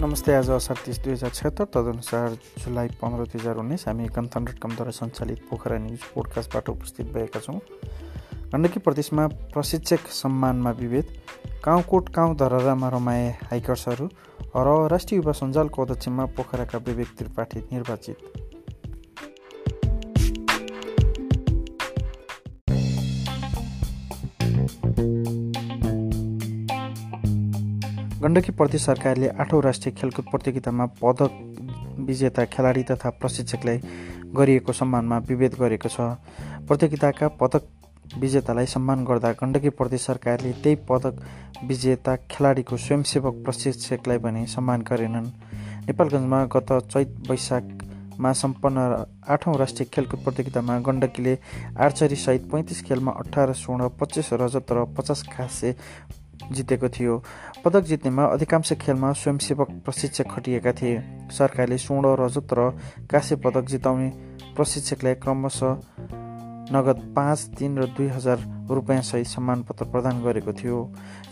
नमस्ते आज असार तिस दुई हजार छत्तर तदनुसार जुलाई पन्ध्र दुई हजार उन्नाइस हामी कन्थन डट कमद्वारा सञ्चालित पोखरा न्युज पोडकास्टबाट उपस्थित भएका छौँ। गण्डकी प्रदेशमा प्रशिक्षक सम्मानमा विभेद काउकोट काउँ धरहरामा रमाए हाइकर्सहरू र राष्ट्रिय युवा सञ्जालको अध्यक्षमा पोखराका विवेक त्रिपाठी निर्वाचित। गण्डकी प्रदेश सरकारले आठौँ राष्ट्रिय खेलकुद प्रतियोगितामा पदक विजेता खेलाडी तथा प्रशिक्षकलाई गरिएको सम्मानमा विभेद गरेको छ। प्रतियोगिताका पदक विजेतालाई सम्मान गर्दा गण्डकी प्रदेश सरकारले त्यही पदक विजेता खेलाडीको स्वयंसेवक प्रशिक्षकलाई भने सम्मान गरेनन्। नेपालगञ्जमा गत चैत वैशाखमा सम्पन्न आठौँ राष्ट्रिय खेलकुद प्रतियोगितामा गण्डकीले आर्चरीसहित पैँतिस खेलमा अठार स्वर्ण पच्चिस रजत र पचास खासे जितेको थियो। पदक जित्नेमा अधिकांश खेलमा स्वयंसेवक प्रशिक्षक खटिएका थिए। सरकारले स्वर्ण रजत र काँस्य पदक जिताउने प्रशिक्षकलाई क्रमशः नगद पाँच तिन र दुई हजार रुपियाँसहित सम्मानपत्र प्रदान गरेको थियो।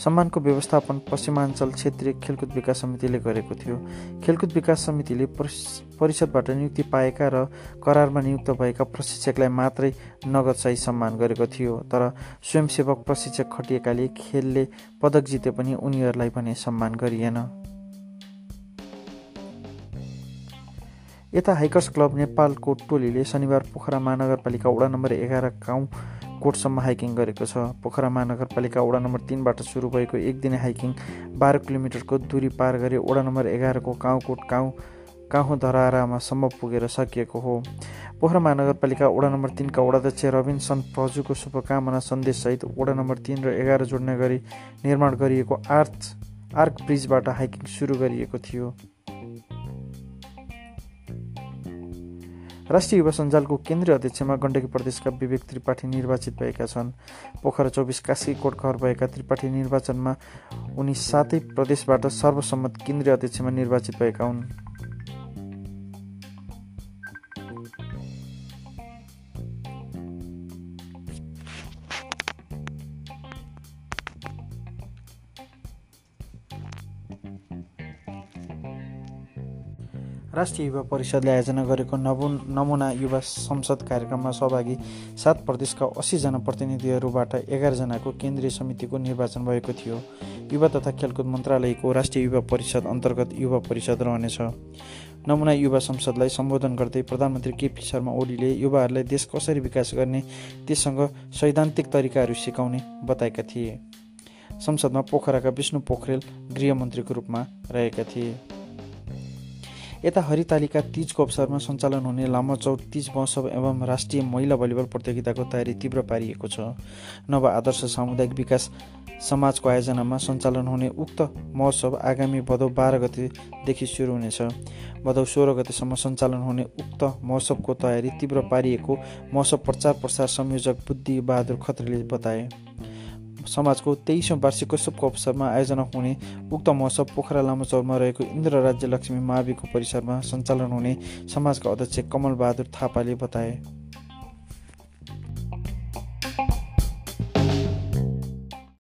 सम्मानको व्यवस्थापन पश्चिमाञ्चल क्षेत्रीय खेलकुद विकास समितिले गरेको थियो। खेलकुद विकास समितिले परिषदबाट नियुक्ति पाएका र करारमा नियुक्त भएका प्रशिक्षकलाई मात्रै नगदसहित सम्मान गरेको थियो तर स्वयंसेवक प्रशिक्षक खटिएकाले खेलले पदक जिते पनि उनीहरूलाई भने सम्मान गरिएन। यता हाइकर्स क्लब नेपालको टोलीले शनिबार पोखरा महानगरपालिका वडा नम्बर एघार गाउँ कोटसम्म हाइकिङ गरेको छ। पोखरा महानगरपालिका वडा नम्बर तिनबाट सुरु भएको एक दिने हाइकिङ बाह्र किलोमिटरको दूरी पार गरी वडा नम्बर एघारको गाउँकोट गाउँ काहुँ धरारामासम्म पुगेर सकिएको हो। पोखरा महानगरपालिका वडा नम्बर तिनका वडाध्यक्ष रविन सन प्रजुको शुभकामना सन्देशसहित वडा नम्बर तिन र एघार जोड्ने गरी निर्माण गरिएको आर्च आर्क ब्रिजबाट हाइकिङ सुरु गरिएको थियो। राष्ट्रिय युवा सञ्जालको केन्द्रीय अध्यक्षमा गण्डकी प्रदेशका विवेक त्रिपाठी निर्वाचित भएका छन्। पोखरा चौबिस काशीकोट घर भएका त्रिपाठी निर्वाचनमा उनी सातै प्रदेशबाट सर्वसम्मत केन्द्रीय अध्यक्षमा निर्वाचित भएका हुन्। राष्ट्रिय युवा परिषदले आयोजना गरेको नवु नमुना युवा संसद कार्यक्रममा सहभागी सात प्रदेशका असीजना प्रतिनिधिहरूबाट एघारजनाको केन्द्रीय समितिको निर्वाचन भएको थियो। युवा तथा खेलकुद मन्त्रालयको राष्ट्रिय युवा परिषद अन्तर्गत युवा परिषद रहनेछ। नमुना युवा संसदलाई सम्बोधन गर्दै प्रधानमन्त्री केपी शर्मा ओलीले युवाहरूलाई देश कसरी विकास गर्ने त्यससँग सैद्धान्तिक तरिकाहरू सिकाउने बताएका थिए। संसदमा पोखराका विष्णु पोखरेल गृहमन्त्रीको रूपमा रहेका थिए। यता हरितालिका तिजको अवसरमा सञ्चालन हुने लामो चौर तिज महोत्सव एवं राष्ट्रिय महिला भलिबल प्रतियोगिताको तयारी तीव्र पारिएको छ। नव आदर्श सामुदायिक विकास समाजको आयोजनामा सञ्चालन हुने उक्त महोत्सव आगामी भदौ बाह्र गतेदेखि सुरु हुनेछ। भदौ सोह्र गतेसम्म सञ्चालन हुने उक्त महोत्सवको तयारी तीव्र पारिएको महोत्सव प्रचार प्रसार संयोजक बुद्धि बहादुर खत्रीले बताए। समाजको तेइसौँ वार्षिकोत्सवको अवसरमा आयोजना हुने उक्त महोत्सव पोखरा लामो चौरमा रहेको इन्द्र राज्य लक्ष्मी महावीको परिसरमा सञ्चालन हुने समाजका अध्यक्ष कमल बहादुर थापाले बताए।